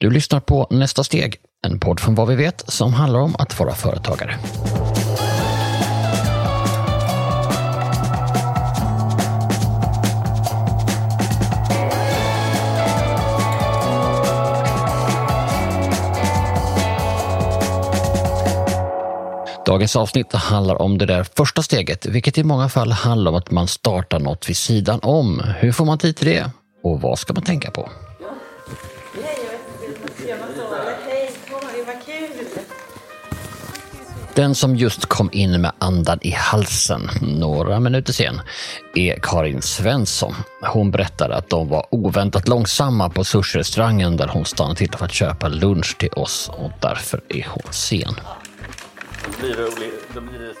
Du lyssnar på Nästa steg, en podd från vad vi vet som handlar om att vara företagare. Dagens avsnitt handlar om det där första steget, vilket i många fall handlar om att man startar något vid sidan om. Hur får man tid till det? Och vad ska man tänka på? Den som just kom in med andan i halsen några minuter sen är Karin Svensson. Hon berättade att de var oväntat långsamma på sushi-restaurangen där hon stannade till för att köpa lunch till oss och därför är hon sen.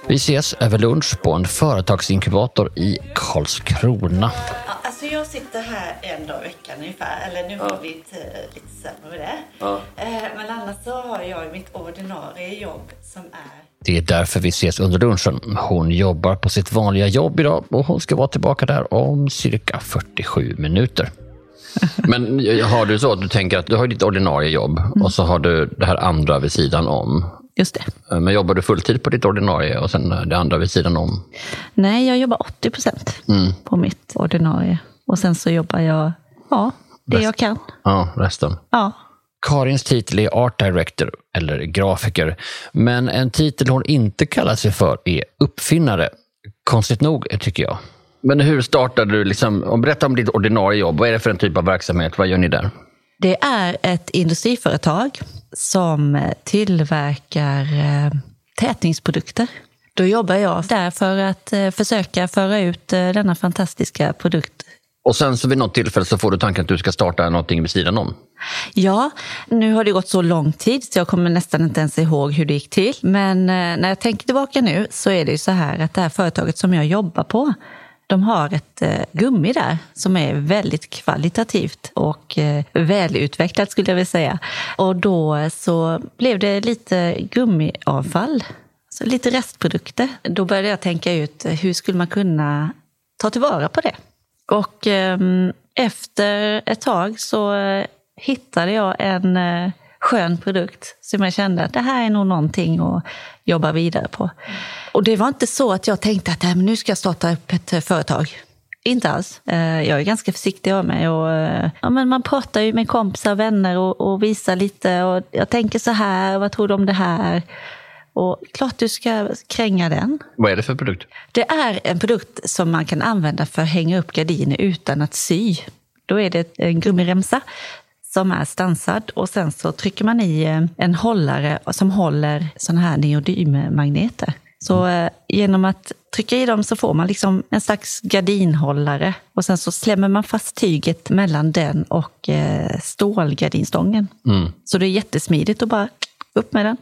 Vi ses över lunch på en företagsinkubator i Karlskrona. Ja, alltså jag sitter här en dag i veckan ungefär. Eller nu har vi ett, eh, lite sämre med det. Ja. Eh, Men annars så har jag mitt ordinarie jobb som är Det är därför vi ses under lunchen. Hon jobbar på sitt vanliga jobb idag och hon ska vara tillbaka där om cirka 47 minuter. Men har du så att du tänker att du har ditt ordinarie jobb och så har du det här andra vid sidan om. Just det. Men jobbar du fulltid på ditt ordinarie och sen det andra vid sidan om? Nej, jag jobbar 80 procent på mitt ordinarie. Och sen så jobbar jag, ja, det Bäst. jag kan. Ja, resten. Ja. Karins titel är Art Director, eller grafiker. Men en titel hon inte kallar sig för är uppfinnare. Konstigt nog, tycker jag. Men hur startade du? Liksom, och berätta om ditt ordinarie jobb. Vad är det för en typ av verksamhet? Vad gör ni där? Det är ett industriföretag som tillverkar eh, tätningsprodukter. Då jobbar jag där för att eh, försöka föra ut eh, denna fantastiska produkt och sen så vid något tillfälle så får du tanken att du ska starta någonting vid sidan om. Ja, nu har det gått så lång tid så jag kommer nästan inte ens ihåg hur det gick till. Men eh, när jag tänker tillbaka nu så är det ju så här att det här företaget som jag jobbar på, de har ett eh, gummi där som är väldigt kvalitativt och eh, välutvecklat skulle jag vilja säga. Och då så blev det lite gummiavfall, så lite restprodukter. Då började jag tänka ut hur skulle man kunna ta tillvara på det. Och ehm, efter ett tag så eh, hittade jag en eh, skön produkt som jag kände att det här är nog någonting att jobba vidare på. Och det var inte så att jag tänkte att äh, nu ska jag starta upp ett eh, företag. Inte alls. Eh, jag är ganska försiktig av mig. Och, ja, men man pratar ju med kompisar och vänner och, och visar lite. Och jag tänker så här, vad tror du om det här? Och klart du ska kränga den. Vad är det för produkt? Det är en produkt som man kan använda för att hänga upp gardiner utan att sy. Då är det en gummiremsa som är stansad och sen så trycker man i eh, en hållare som håller sådana här neodymmagneter. Så eh, genom att trycka i dem så får man liksom en slags gardinhållare och sen så slämmer man fast tyget mellan den och eh, stålgardinstången. Så det är jättesmidigt att bara upp med den.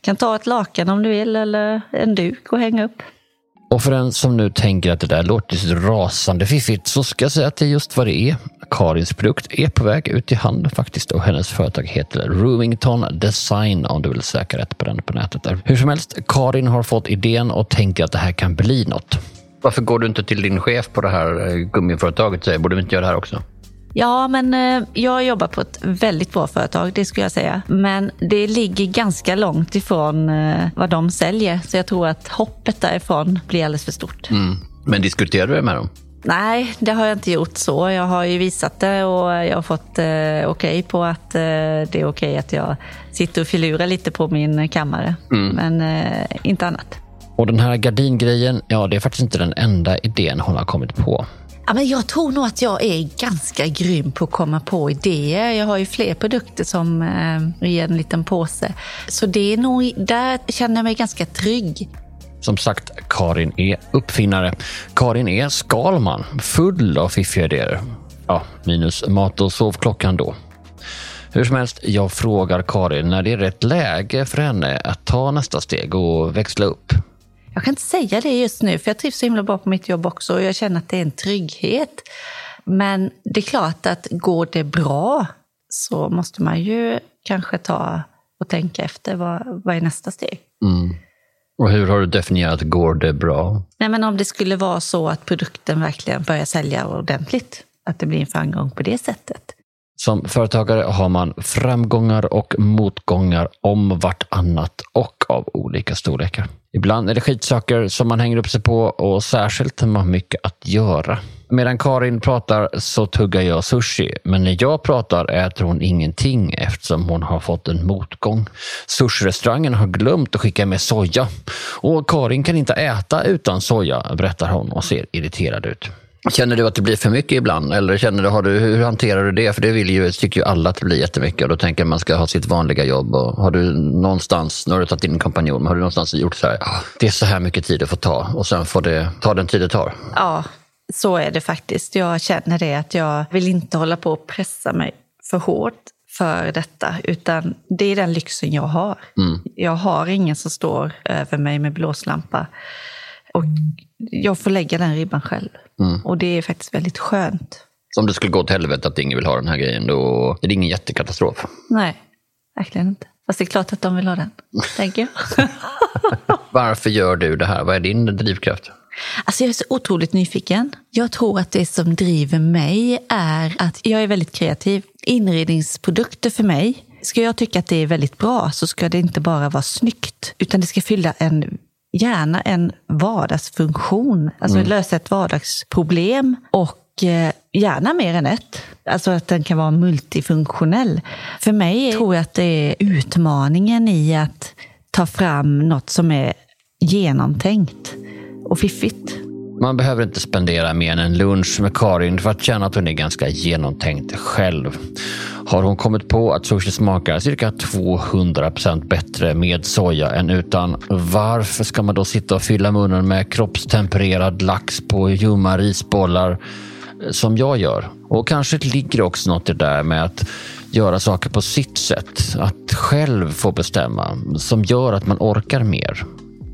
Kan ta ett lakan om du vill eller en duk och hänga upp. Och för den som nu tänker att det där låter rasande fiffigt så ska jag säga att det är just vad det är. Karins produkt är på väg ut i hand faktiskt och hennes företag heter Roomington Design om du vill söka rätt på den på nätet. Där. Hur som helst, Karin har fått idén och tänker att det här kan bli något. Varför går du inte till din chef på det här eh, gummiföretaget och säger borde vi inte göra det här också? Ja, men eh, jag jobbar på ett väldigt bra företag, det skulle jag säga. Men det ligger ganska långt ifrån eh, vad de säljer. Så jag tror att hoppet därifrån blir alldeles för stort. Men diskuterar du det med dem? Nej, det har jag inte gjort så. Jag har ju visat det och jag har fått eh, okej på att eh, det är okej att jag sitter och filurar lite på min kammare. Men eh, inte annat. Och den här gardingrejen, ja det är faktiskt inte den enda idén hon har kommit på. Ja, men jag tror nog att jag är ganska grym på att komma på idéer. Jag har ju fler produkter som eh, i en liten påse. Så det är nog, där känner jag mig ganska trygg. Som sagt, Karin är uppfinnare. Karin är Skalman, full av fiffiga idéer. Ja, minus mat och sovklockan då. Hur som helst, jag frågar Karin när det är rätt läge för henne att ta nästa steg och växla upp. Jag kan inte säga det just nu, för jag trivs så himla bra på mitt jobb också och jag känner att det är en trygghet. Men det är klart att går det bra så måste man ju kanske ta och tänka efter vad, vad är nästa steg. Och hur har du definierat går det bra? Nej, men om det skulle vara så att produkten verkligen börjar sälja ordentligt, att det blir en framgång på det sättet. Som företagare har man framgångar och motgångar om vartannat och av olika storlekar. Ibland är det skitsaker som man hänger upp sig på och särskilt när man har mycket att göra. Medan Karin pratar så tuggar jag sushi, men när jag pratar äter hon ingenting eftersom hon har fått en motgång. Sushirestaurangen har glömt att skicka med soja och Karin kan inte äta utan soja, berättar hon och ser irriterad ut. Känner du att det blir för mycket ibland? Eller känner du, har du, hur hanterar du det? För det vill ju, tycker ju alla att det blir jättemycket och då tänker man ska ha sitt vanliga jobb. Och har du någonstans, nu har du tagit in en kompanjon, men har du någonstans gjort så här, "Ah, det är så här mycket tid det får ta och sen får det ta den tid det tar? Ja, så är det faktiskt. Jag känner det att jag vill inte hålla på och pressa mig för hårt för detta, utan det är den lyxen jag har. Jag har ingen som står över mig med blåslampa. Och jag får lägga den ribban själv. Och det är faktiskt väldigt skönt. Så om det skulle gå till helvete att ingen vill ha den här grejen, då är det ingen jättekatastrof. Nej, verkligen inte. Fast det är klart att de vill ha den, tänker jag. Varför gör du det här? Vad är din drivkraft? Alltså jag är så otroligt nyfiken. Jag tror att det som driver mig är att jag är väldigt kreativ. Inredningsprodukter för mig, ska jag tycka att det är väldigt bra så ska det inte bara vara snyggt, utan det ska fylla en gärna en vardagsfunktion, alltså lösa ett vardagsproblem och eh, gärna mer än ett. Alltså att den kan vara multifunktionell. För mig tror jag att det är utmaningen i att ta fram något som är genomtänkt och fiffigt. Man behöver inte spendera mer än en lunch med Karin för att känna att hon är ganska genomtänkt själv. Har hon kommit på att sushi smakar cirka 200% bättre med soja än utan, varför ska man då sitta och fylla munnen med kroppstempererad lax på ljumma risbollar eh, som jag gör? Och kanske ligger också något i det där med att göra saker på sitt sätt, att själv få bestämma, som gör att man orkar mer.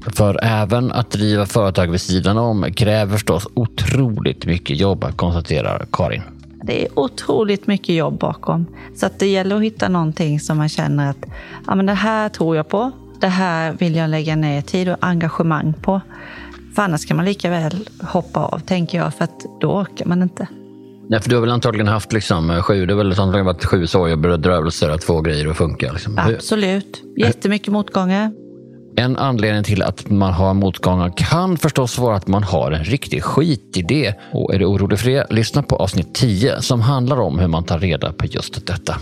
För även att driva företag vid sidan om kräver förstås otroligt mycket jobb, konstaterar Karin. Det är otroligt mycket jobb bakom. Så att det gäller att hitta någonting som man känner att ja, men det här tror jag på. Det här vill jag lägga ner tid och engagemang på. För annars kan man lika väl hoppa av, tänker jag, för att då orkar man inte. Nej, för du har väl antagligen haft liksom sju, det har väl antagligen varit sju sorgebedrövelser att få grejer att funka. Liksom. Absolut. Jättemycket motgångar. En anledning till att man har motgångar kan förstås vara att man har en riktig skitidé. Och är du orolig för det, lyssna på avsnitt 10 som handlar om hur man tar reda på just detta.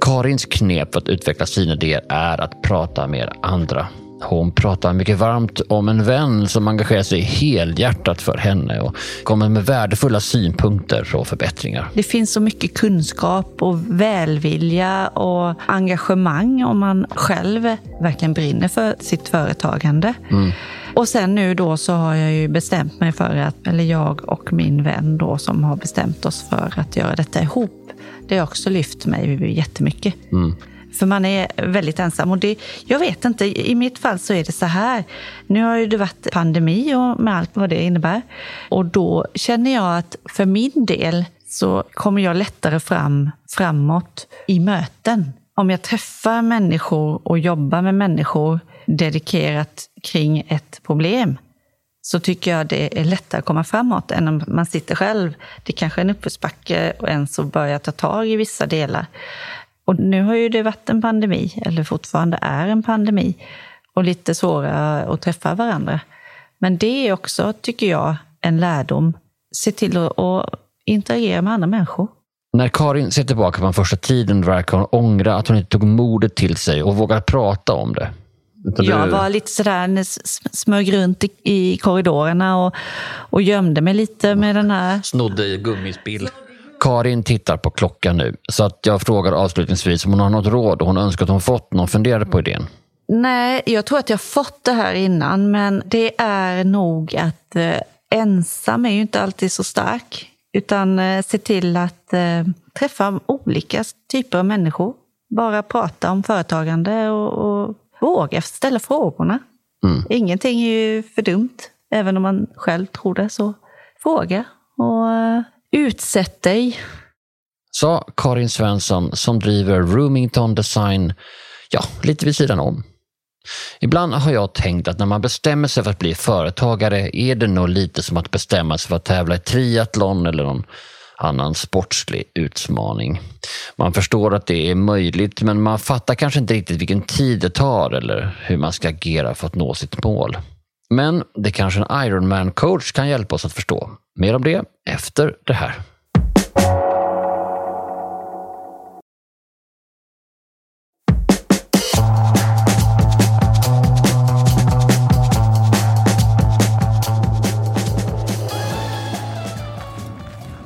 Karins knep för att utveckla sina idéer är att prata med andra. Hon pratar mycket varmt om en vän som engagerar sig helhjärtat för henne och kommer med värdefulla synpunkter och förbättringar. Det finns så mycket kunskap och välvilja och engagemang om man själv verkligen brinner för sitt företagande. Och sen nu då så har jag ju bestämt mig för att, eller jag och min vän då som har bestämt oss för att göra detta ihop. Det har också lyft mig jättemycket. För man är väldigt ensam. Och det, jag vet inte, i mitt fall så är det så här. Nu har ju det varit pandemi och med allt vad det innebär. Och då känner jag att för min del så kommer jag lättare fram framåt i möten. Om jag träffar människor och jobbar med människor dedikerat kring ett problem så tycker jag det är lättare att komma framåt än om man sitter själv. Det kanske är en uppförsbacke och en så börjar ta tag i vissa delar. Och nu har ju det varit en pandemi, eller fortfarande är en pandemi, och lite svårare att träffa varandra. Men det är också, tycker jag, en lärdom. Se till att, interagera med andra människor. När Karin ser tillbaka på den första tiden verkar hon ångra att hon inte tog modet till sig och vågade prata om det. Utan Jag du- var lite sådär, smög runt i, i korridorerna och, och gömde mig lite med den här snodde i gummispill. Karin tittar på klockan nu, så att jag frågar avslutningsvis om hon har något råd och hon önskar att hon fått någon funderade på idén. Nej, jag tror att jag fått det här innan, men det är nog att eh, ensam är ju inte alltid så stark. Utan eh, se till att eh, träffa olika typer av människor. Bara prata om företagande och, och våga ställa frågorna. Ingenting är ju för dumt, även om man själv tror det. Så fråga och eh, utsätt dig. Sa Karin Svensson som driver Roomington Design, ja, lite vid sidan om. Ibland har jag tänkt att när man bestämmer sig för att bli företagare är det nog lite som att bestämma sig för att tävla i triathlon eller någon annan sportslig utmaning. Man förstår att det är möjligt men man fattar kanske inte riktigt vilken tid det tar eller hur man ska agera för att nå sitt mål. Men det kanske en Ironman-coach kan hjälpa oss att förstå. Mer om det efter det här.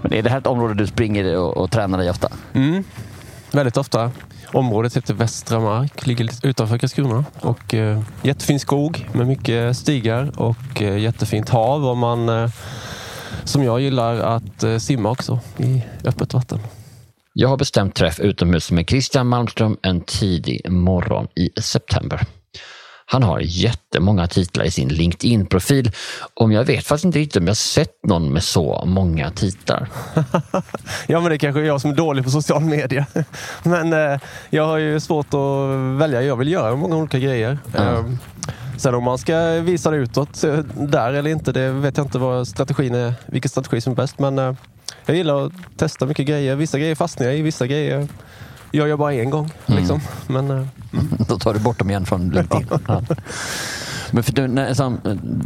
Men är det här ett område du springer och, och tränar i ofta? Mm, väldigt ofta. Området heter Västra Mark, ligger lite utanför Karlskrona. Och, eh, jättefin skog med mycket stigar och eh, jättefint hav om man eh, som jag gillar att eh, simma också i öppet vatten. Jag har bestämt träff utomhus med Christian Malmström en tidig morgon i september. Han har jättemånga titlar i sin LinkedIn-profil. Om jag vet faktiskt inte riktigt om jag sett någon med så många titlar. ja, men det kanske är jag som är dålig på social media. Men eh, jag har ju svårt att välja. Jag vill göra många olika grejer. Ja. Eh, sen om man ska visa det utåt eh, där eller inte, det vet jag inte vad strategin är, vilken strategi som är bäst. Men eh, jag gillar att testa mycket grejer. Vissa grejer fastnar jag i, vissa grejer gör jag bara en gång. Liksom. Men, eh, Då tar du bort dem igen från LinkedIn. Ja. Men för du, när, som,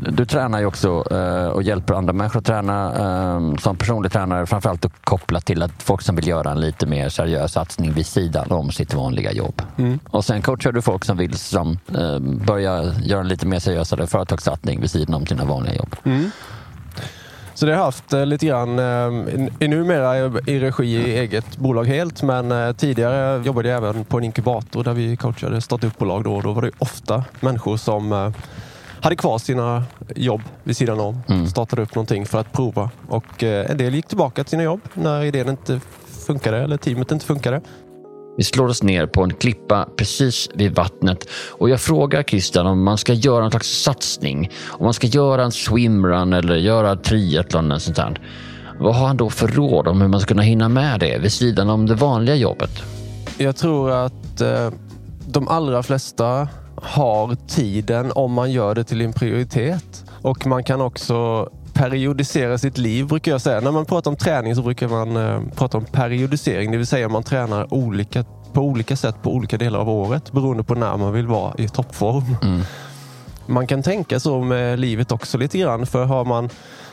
du tränar ju också eh, och hjälper andra människor att träna eh, som personlig tränare, framförallt då kopplat till att folk som vill göra en lite mer seriös satsning vid sidan om sitt vanliga jobb. Mm. Och sen coachar du folk som vill som, eh, börja göra en lite mer seriösare företagssatsning vid sidan om sina vanliga jobb. Mm. Så det har jag haft eh, lite grann, eh, numera i regi i eget bolag helt, men eh, tidigare jobbade jag även på en inkubator där vi coachade startup-bolag. Då, och då var det ofta människor som eh, hade kvar sina jobb vid sidan om, Mm. startade upp någonting för att prova. Och en del gick tillbaka till sina jobb när idén inte funkade eller teamet inte funkade. Vi slår oss ner på en klippa precis vid vattnet och jag frågar Christian om man ska göra en slags satsning. Om man ska göra en swimrun eller göra triathlon eller sånt där. Vad har han då för råd om hur man ska kunna hinna med det vid sidan om det vanliga jobbet? Jag tror att eh, de allra flesta har tiden om man gör det till en prioritet. Och man kan också periodisera sitt liv brukar jag säga. När man pratar om träning så brukar man eh, prata om periodisering. Det vill säga man tränar olika, på olika sätt på olika delar av året beroende på när man vill vara i toppform. Mm. Man kan tänka så med livet också lite grann. För har man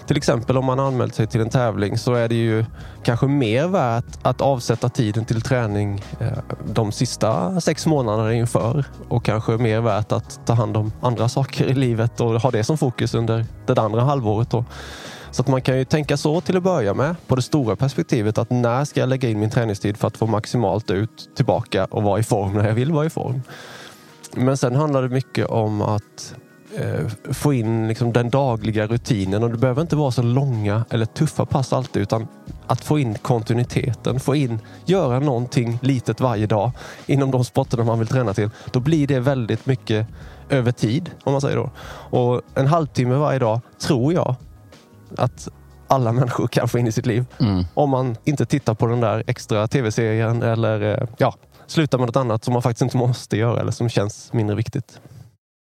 till exempel om man anmält sig till en tävling så är det ju kanske mer värt att avsätta tiden till träning eh, de sista sex månaderna inför och kanske mer värt att ta hand om andra saker i livet och ha det som fokus under det andra halvåret. Då. Så att man kan ju tänka så till att börja med på det stora perspektivet att när ska jag lägga in min träningstid för att få maximalt ut tillbaka och vara i form när jag vill vara i form. Men sen handlar det mycket om att eh, få in liksom den dagliga rutinen och det behöver inte vara så långa eller tuffa pass alltid utan att få in kontinuiteten, få in, göra någonting litet varje dag inom de sporterna man vill träna till. Då blir det väldigt mycket över tid om man säger då. Och en halvtimme varje dag tror jag att alla människor kan få in i sitt liv. Mm. Om man inte tittar på den där extra tv-serien eller eh, ja, slutar med något annat som man faktiskt inte måste göra eller som känns mindre viktigt.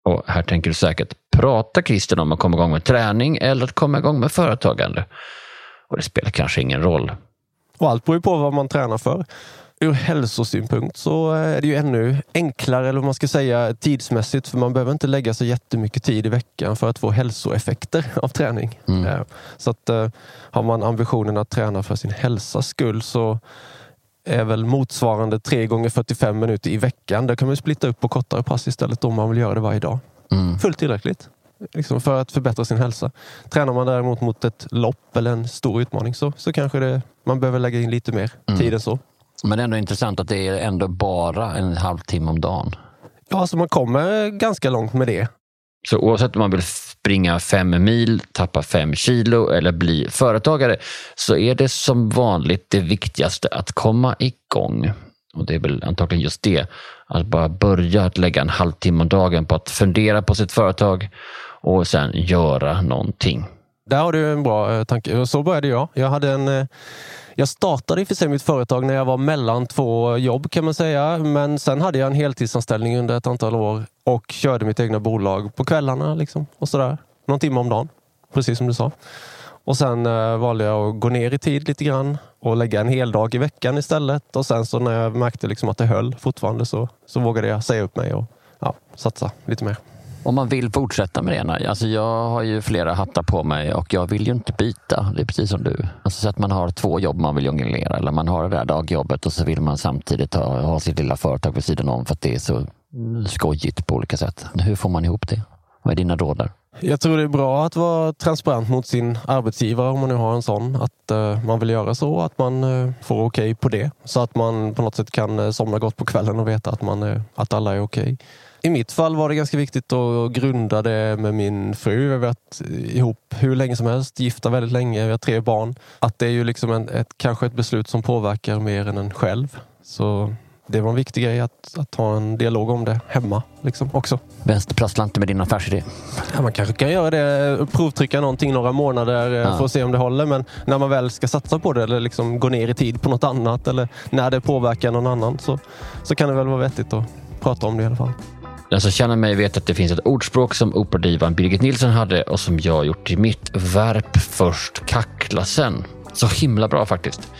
Och här tänker du säkert, pratar Christian om att komma igång med träning eller att komma igång med företagande? Och det spelar kanske ingen roll. Och allt beror ju på vad man tränar för. Ur hälsosynpunkt så är det ju ännu enklare, eller vad man ska säga, tidsmässigt. För man behöver inte lägga så jättemycket tid i veckan för att få hälsoeffekter av träning. Mm. Eh, Så att eh, har man ambitionen att träna för sin hälsas skull så är väl motsvarande 3 gånger 45 minuter i veckan. Där kan man splitta upp på kortare pass istället om man vill göra det varje dag. Mm. Fullt tillräckligt. Liksom för att förbättra sin hälsa. Tränar man däremot mot ett lopp eller en stor utmaning så, så kanske det, man behöver lägga in lite mer Mm. tid än så. Men det är ändå intressant att det är ändå bara en halvtimme om dagen. Ja, så man kommer ganska långt med det. Så oavsett om man vill springa fem mil, tappa fem kilo eller bli företagare så är det som vanligt det viktigaste att komma igång. Och det är väl antagligen just det, att bara börja att lägga en halvtimme om dagen på att fundera på sitt företag och sen göra någonting. Där har du en bra eh, tanke. Så började jag. Jag, hade en, eh, jag startade i och för sig mitt företag när jag var mellan två jobb kan man säga. Men sen hade jag en heltidsanställning under ett antal år och körde mitt egna bolag på kvällarna. Liksom, och sådär. Någon timme om dagen. Precis som du sa. Och sen eh, valde jag att gå ner i tid lite grann och lägga en hel dag i veckan istället. Och sen så när jag märkte liksom att det höll fortfarande så, så vågade jag säga upp mig och ja, satsa lite mer. Om man vill fortsätta med det? Alltså jag har ju flera hattar på mig och jag vill ju inte byta. Det är precis som du. Alltså så att man har två jobb man vill jonglera eller man har det där dagjobbet och så vill man samtidigt ha, ha sitt lilla företag vid sidan om för att det är så skojigt på olika sätt. Hur får man ihop det? Vad är dina råd där? Jag tror det är bra att vara transparent mot sin arbetsgivare om man nu har en sån. Att uh, man vill göra så, att man uh, får okej okay på det. Så att man på något sätt kan uh, somna gott på kvällen och veta att, man, att alla är okej. Okay. I mitt fall var det ganska viktigt att grunda det med min fru. Vi har varit ihop hur länge som helst, gifta väldigt länge, vi har tre barn. Att det är ju liksom en, ett, kanske ett beslut som påverkar mer än en själv. Så det var en viktig grej att, att ha en dialog om det hemma liksom, också. Vänsterprassla inte med din affärsidé. Ja, man kanske kan göra det, provtrycka någonting några månader eh, ja. för att se om det håller. Men när man väl ska satsa på det eller liksom gå ner i tid på något annat eller när det påverkar någon annan så, så kan det väl vara vettigt att prata om det i alla fall. Den som känner mig vet att det finns ett ordspråk som operadivan Birgit Nilsson hade och som jag gjort till mitt. Värp först, kackla sen. Så himla bra faktiskt.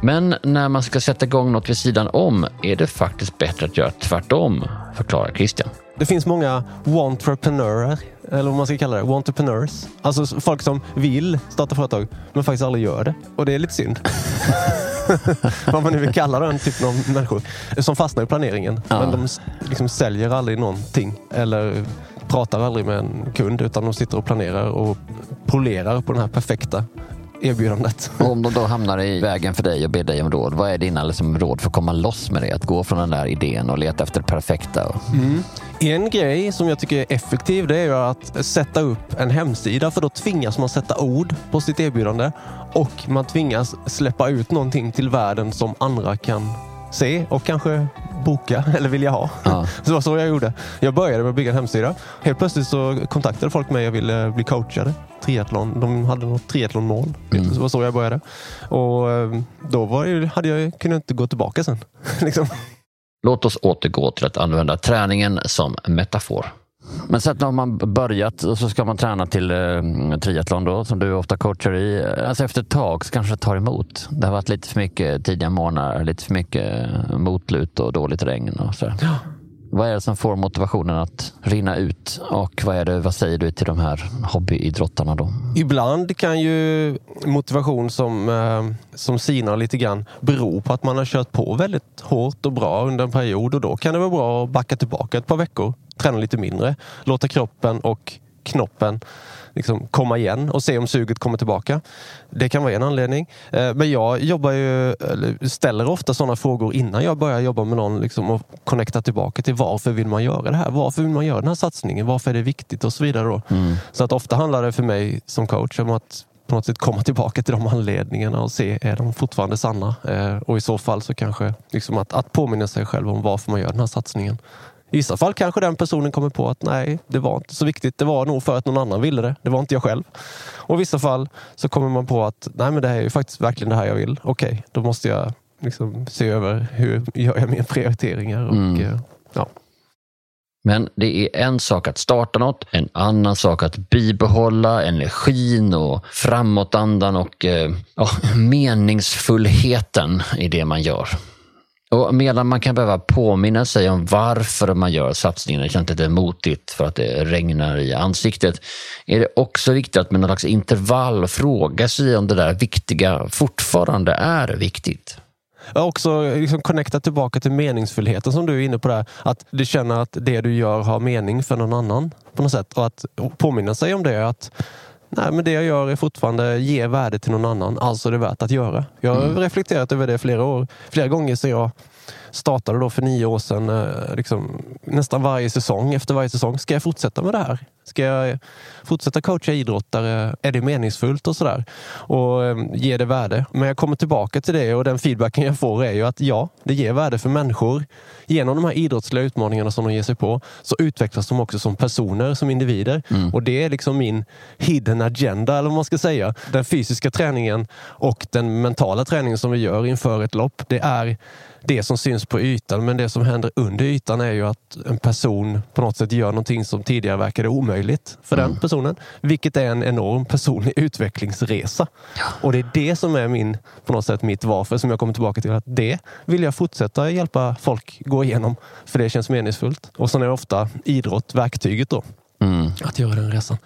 Men när man ska sätta igång något vid sidan om är det faktiskt bättre att göra tvärtom, förklarar Christian. Det finns många wantreprenörer, eller vad man ska kalla det, wantrepreneurs. Alltså folk som vill starta företag men faktiskt aldrig gör det. Och det är lite synd. vad man nu vill kalla den typen av människor. Som fastnar i planeringen. Ja. Men de liksom säljer aldrig någonting. Eller pratar aldrig med en kund utan de sitter och planerar och polerar på den här perfekta erbjudandet. om de då hamnar i vägen för dig och ber dig om råd, vad är dina liksom råd för att komma loss med det? Att gå från den där idén och leta efter det perfekta? Mm. En grej som jag tycker är effektiv det är att sätta upp en hemsida för då tvingas man sätta ord på sitt erbjudande och man tvingas släppa ut någonting till världen som andra kan se och kanske boka eller vilja ha. Ja. Så det var så jag gjorde. Jag började med att bygga en hemsida. Helt plötsligt så kontaktade folk mig och ville bli coachade. Triathlon. De hade något triathlonmål. Mm. Det var så jag började. Och eh, då var det, hade jag, kunde jag inte gå tillbaka sen. liksom. Låt oss återgå till att använda träningen som metafor. Men sen har man börjat och så ska man träna till eh, triathlon då, som du ofta coachar i. Alltså efter ett tag så kanske det tar emot. Det har varit lite för mycket tidiga morgnar, lite för mycket motlut och dåligt regn. Och så. Ja. Vad är det som får motivationen att rinna ut och vad, är det, vad säger du till de här hobbyidrottarna då? Ibland kan ju motivation som, eh, som sinar lite grann bero på att man har kört på väldigt hårt och bra under en period och då kan det vara bra att backa tillbaka ett par veckor, träna lite mindre, låta kroppen och knoppen liksom komma igen och se om suget kommer tillbaka. Det kan vara en anledning. Eh, men jag jobbar ju, ställer ofta sådana frågor innan jag börjar jobba med någon liksom, och connecta tillbaka till varför vill man göra det här? Varför vill man göra den här satsningen? Varför är det viktigt? Och så vidare. Mm. Så att ofta handlar det för mig som coach om att på något sätt komma tillbaka till de anledningarna och se, är de fortfarande sanna? Eh, och i så fall så kanske liksom att, att påminna sig själv om varför man gör den här satsningen. I vissa fall kanske den personen kommer på att nej, det var inte så viktigt. Det var nog för att någon annan ville det. Det var inte jag själv. Och i vissa fall så kommer man på att nej, men det här är ju faktiskt verkligen det här jag vill. Okej, okay, då måste jag liksom se över hur gör jag mina prioriteringar. Och, mm. Eh, ja. Men det är en sak att starta något, en annan sak att bibehålla energin och framåtandan och eh, ja, meningsfullheten i det man gör. Och medan man kan behöva påminna sig om varför man gör satsningen, det känns lite motigt för att det regnar i ansiktet, är det också viktigt att med någon slags intervall fråga sig om det där viktiga fortfarande är viktigt. Jag också liksom connecta tillbaka till meningsfullheten som du är inne på där. Att du känner att det du gör har mening för någon annan på något sätt. Och att påminna sig om det. att Nej, men det jag gör är fortfarande ge värde till någon annan. Alltså det är värt att göra. Jag har mm. reflekterat över det flera år. Flera gånger sedan jag startade då för nio år sedan. Eh, liksom, nästan varje säsong. Efter varje säsong. Ska jag fortsätta med det här? Ska jag fortsätta coacha idrottare? Är det meningsfullt och sådär? Och eh, ger det värde? Men jag kommer tillbaka till det och den feedbacken jag får är ju att ja, det ger värde för människor. Genom de här idrottsliga utmaningarna som de ger sig på så utvecklas de också som personer, som individer. Mm. Och det är liksom min hidden agenda, eller vad man ska säga. Den fysiska träningen och den mentala träningen som vi gör inför ett lopp, det är det som syns på ytan. Men det som händer under ytan är ju att en person på något sätt gör någonting som tidigare verkade omöjligt för den personen. Vilket är en enorm personlig utvecklingsresa. Och det är det som är min, på något sätt mitt varför som jag kommer tillbaka till. att Det vill jag fortsätta hjälpa folk gå igenom. För det känns meningsfullt. Och sen är ofta idrott verktyget då. Att göra den resan.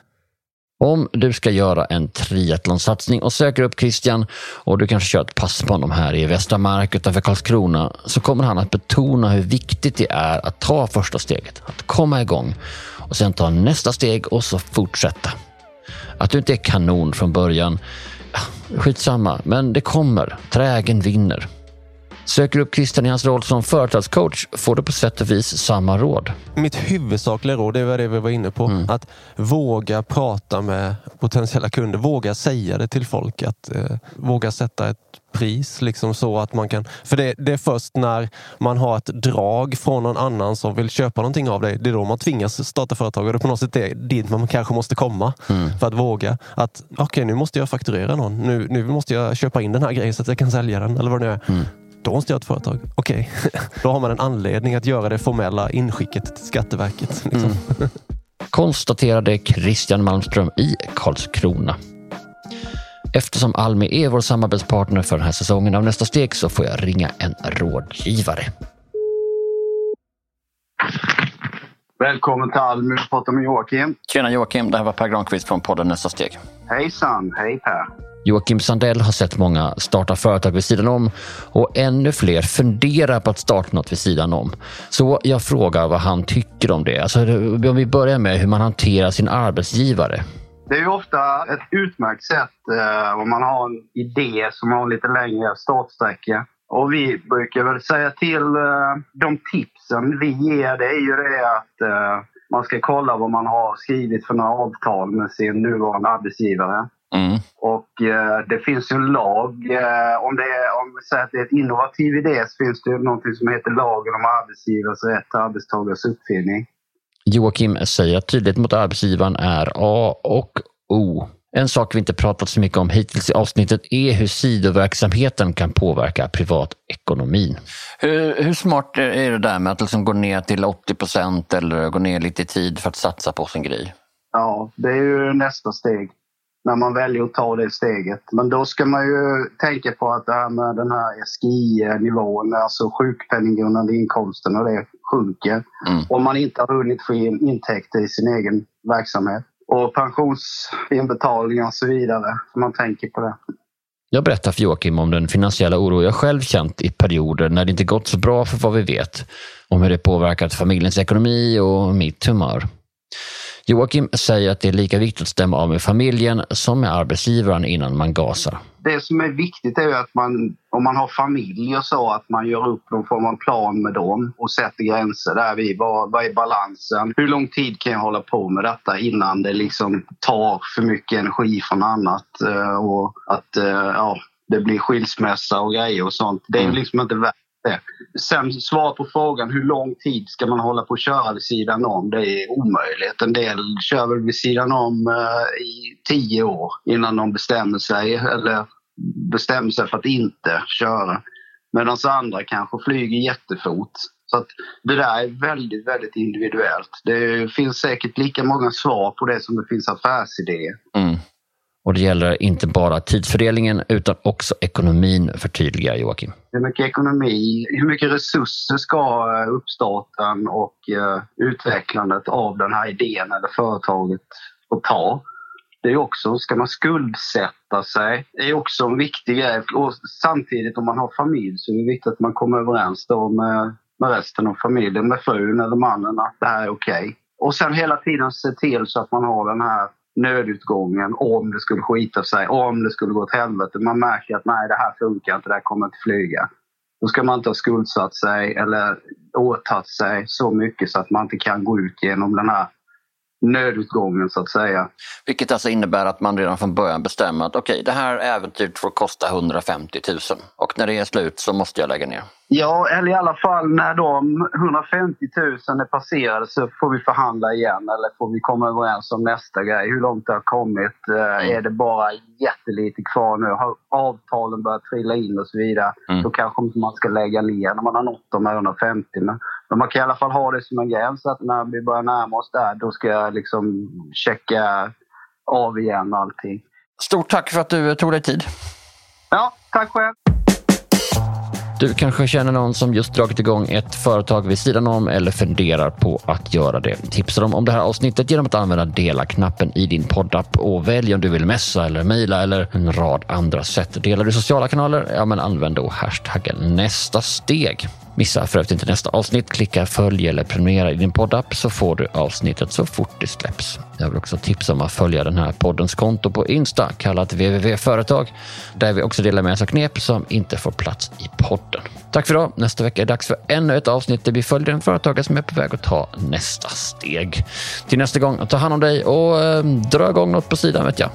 Om du ska göra en triathlonsatsning och söker upp Christian och du kanske kör ett pass på honom här i Västra Mark utanför Karlskrona så kommer han att betona hur viktigt det är att ta första steget, att komma igång och sen ta nästa steg och så fortsätta. Att du inte är kanon från början, skitsamma, men det kommer. Trägen vinner. Söker upp Christian i hans roll som företagscoach får du på sätt och vis samma råd. Mitt huvudsakliga råd, det var det vi var inne på. Att våga prata med potentiella kunder. Våga säga det till folk. Att eh, våga sätta ett pris. Liksom så att man kan, för det, det är först när man har ett drag från någon annan som vill köpa någonting av dig. Det är då man tvingas starta företag. Och det är på något sätt det dit man kanske måste komma. För att våga. Att okej, okay, nu måste jag fakturera någon. Nu, nu måste jag köpa in den här grejen så att jag kan sälja den. Eller vad det nu är. Då måste jag ha ett företag. Okej, okay. då har man en anledning att göra det formella inskicket till Skatteverket. Liksom. Mm. Konstaterade Christian Malmström i Karlskrona. Eftersom Almi är vår samarbetspartner för den här säsongen av Nästa steg så får jag ringa en rådgivare. Välkommen till Almi. Du pratar med Joakim. Tjena Joakim, det här var Per Granqvist från podden Nästa steg. Hejsan, hej Per. Joakim Sandell har sett många starta företag vid sidan om och ännu fler funderar på att starta något vid sidan om. Så jag frågar vad han tycker om det. Alltså, om vi börjar med hur man hanterar sin arbetsgivare. Det är ju ofta ett utmärkt sätt eh, om man har en idé som har en lite längre startsträcka. Och vi brukar väl säga till eh, de tipsen vi ger, det är ju det att eh, man ska kolla vad man har skrivit för några avtal med sin nuvarande arbetsgivare. Mm. Och eh, det finns ju en lag. Eh, om, det är, om vi säger att det är ett innovativ idé så finns det ju någonting som heter lagen om arbetsgivares rätt till arbetstagares uppfinning. Joakim säger att tydlighet mot arbetsgivaren är A och O. En sak vi inte pratat så mycket om hittills i avsnittet är hur sidoverksamheten kan påverka privatekonomin. Hur, hur smart är det där med att liksom gå ner till 80 procent eller gå ner lite i tid för att satsa på sin grej? Ja, det är ju nästa steg när man väljer att ta det steget. Men då ska man ju tänka på att det här med den här SGI-nivån, alltså sjukpenninggrundande inkomsten och det sjunker. Mm. Om man inte har hunnit få in intäkter i sin egen verksamhet. Och pensionsinbetalningar och så vidare. Så man tänker på det. Jag berättar för Joakim om den finansiella oro jag själv känt i perioder när det inte gått så bra för vad vi vet. Om hur det påverkat familjens ekonomi och mitt humör. Joakim säger att det är lika viktigt att stämma av med familjen som med arbetsgivaren innan man gasar. Det som är viktigt är att man, om man har familj och så, att man gör upp någon form av plan med dem och sätter gränser där vi, vad, vad är balansen? Hur lång tid kan jag hålla på med detta innan det liksom tar för mycket energi från annat eh, och att eh, ja, det blir skilsmässa och grejer och sånt. Det är ju liksom inte värt det. Sen svar på frågan hur lång tid ska man hålla på att köra vid sidan om? Det är omöjligt. En del kör väl vid sidan om eh, i tio år innan de bestämmer sig eller bestämmer sig för att inte köra. Medan andra kanske flyger jättefort. Så att det där är väldigt, väldigt individuellt. Det finns säkert lika många svar på det som det finns affärsidéer. Mm. Och det gäller inte bara tidsfördelningen utan också ekonomin, förtydligar Joakim. Hur mycket ekonomi, hur mycket resurser ska eh, uppstarten och eh, utvecklandet av den här idén eller företaget få ta? Det är också, ska man skuldsätta sig? Det är också en viktig grej. Och samtidigt om man har familj så är det viktigt att man kommer överens då med, med resten av familjen, med frun eller mannen att det här är okej. Okay. Och sen hela tiden se till så att man har den här nödutgången om det skulle skita sig, om det skulle gå åt helvete. Man märker att nej, det här funkar inte, det här kommer inte flyga. Då ska man inte ha skuldsatt sig eller åtagit sig så mycket så att man inte kan gå ut genom den här nödutgången så att säga. Vilket alltså innebär att man redan från början bestämmer att okej, okay, det här äventyret får kosta 150 000 och när det är slut så måste jag lägga ner. Ja, eller i alla fall när de 150 000 är passerade så får vi förhandla igen eller får vi komma överens om nästa grej. Hur långt det har kommit. Mm. Är det bara jättelite kvar nu? Har avtalen börjat trilla in och så vidare? Mm. Då kanske man ska lägga ner när man har nått de 150. Men, men man kan i alla fall ha det som en gräns att när vi börjar närma oss där då ska jag liksom checka av igen allting. Stort tack för att du tog dig tid. Ja, tack själv. Du kanske känner någon som just dragit igång ett företag vid sidan om eller funderar på att göra det. Tipsa dem om det här avsnittet genom att använda dela-knappen i din poddapp och välj om du vill messa eller mejla eller en rad andra sätt. Delar du sociala kanaler? Ja, men använd då hashtaggen nästa steg. Missa för övrigt inte nästa avsnitt. Klicka följ eller prenumerera i din poddapp så får du avsnittet så fort det släpps. Jag vill också tipsa om att följa den här poddens konto på Insta kallat www företag där vi också delar med oss av knep som inte får plats i podden. Tack för idag. Nästa vecka är det dags för ännu ett avsnitt där vi följer en företagare som är på väg att ta nästa steg. Till nästa gång, ta hand om dig och eh, dra igång något på sidan vet jag.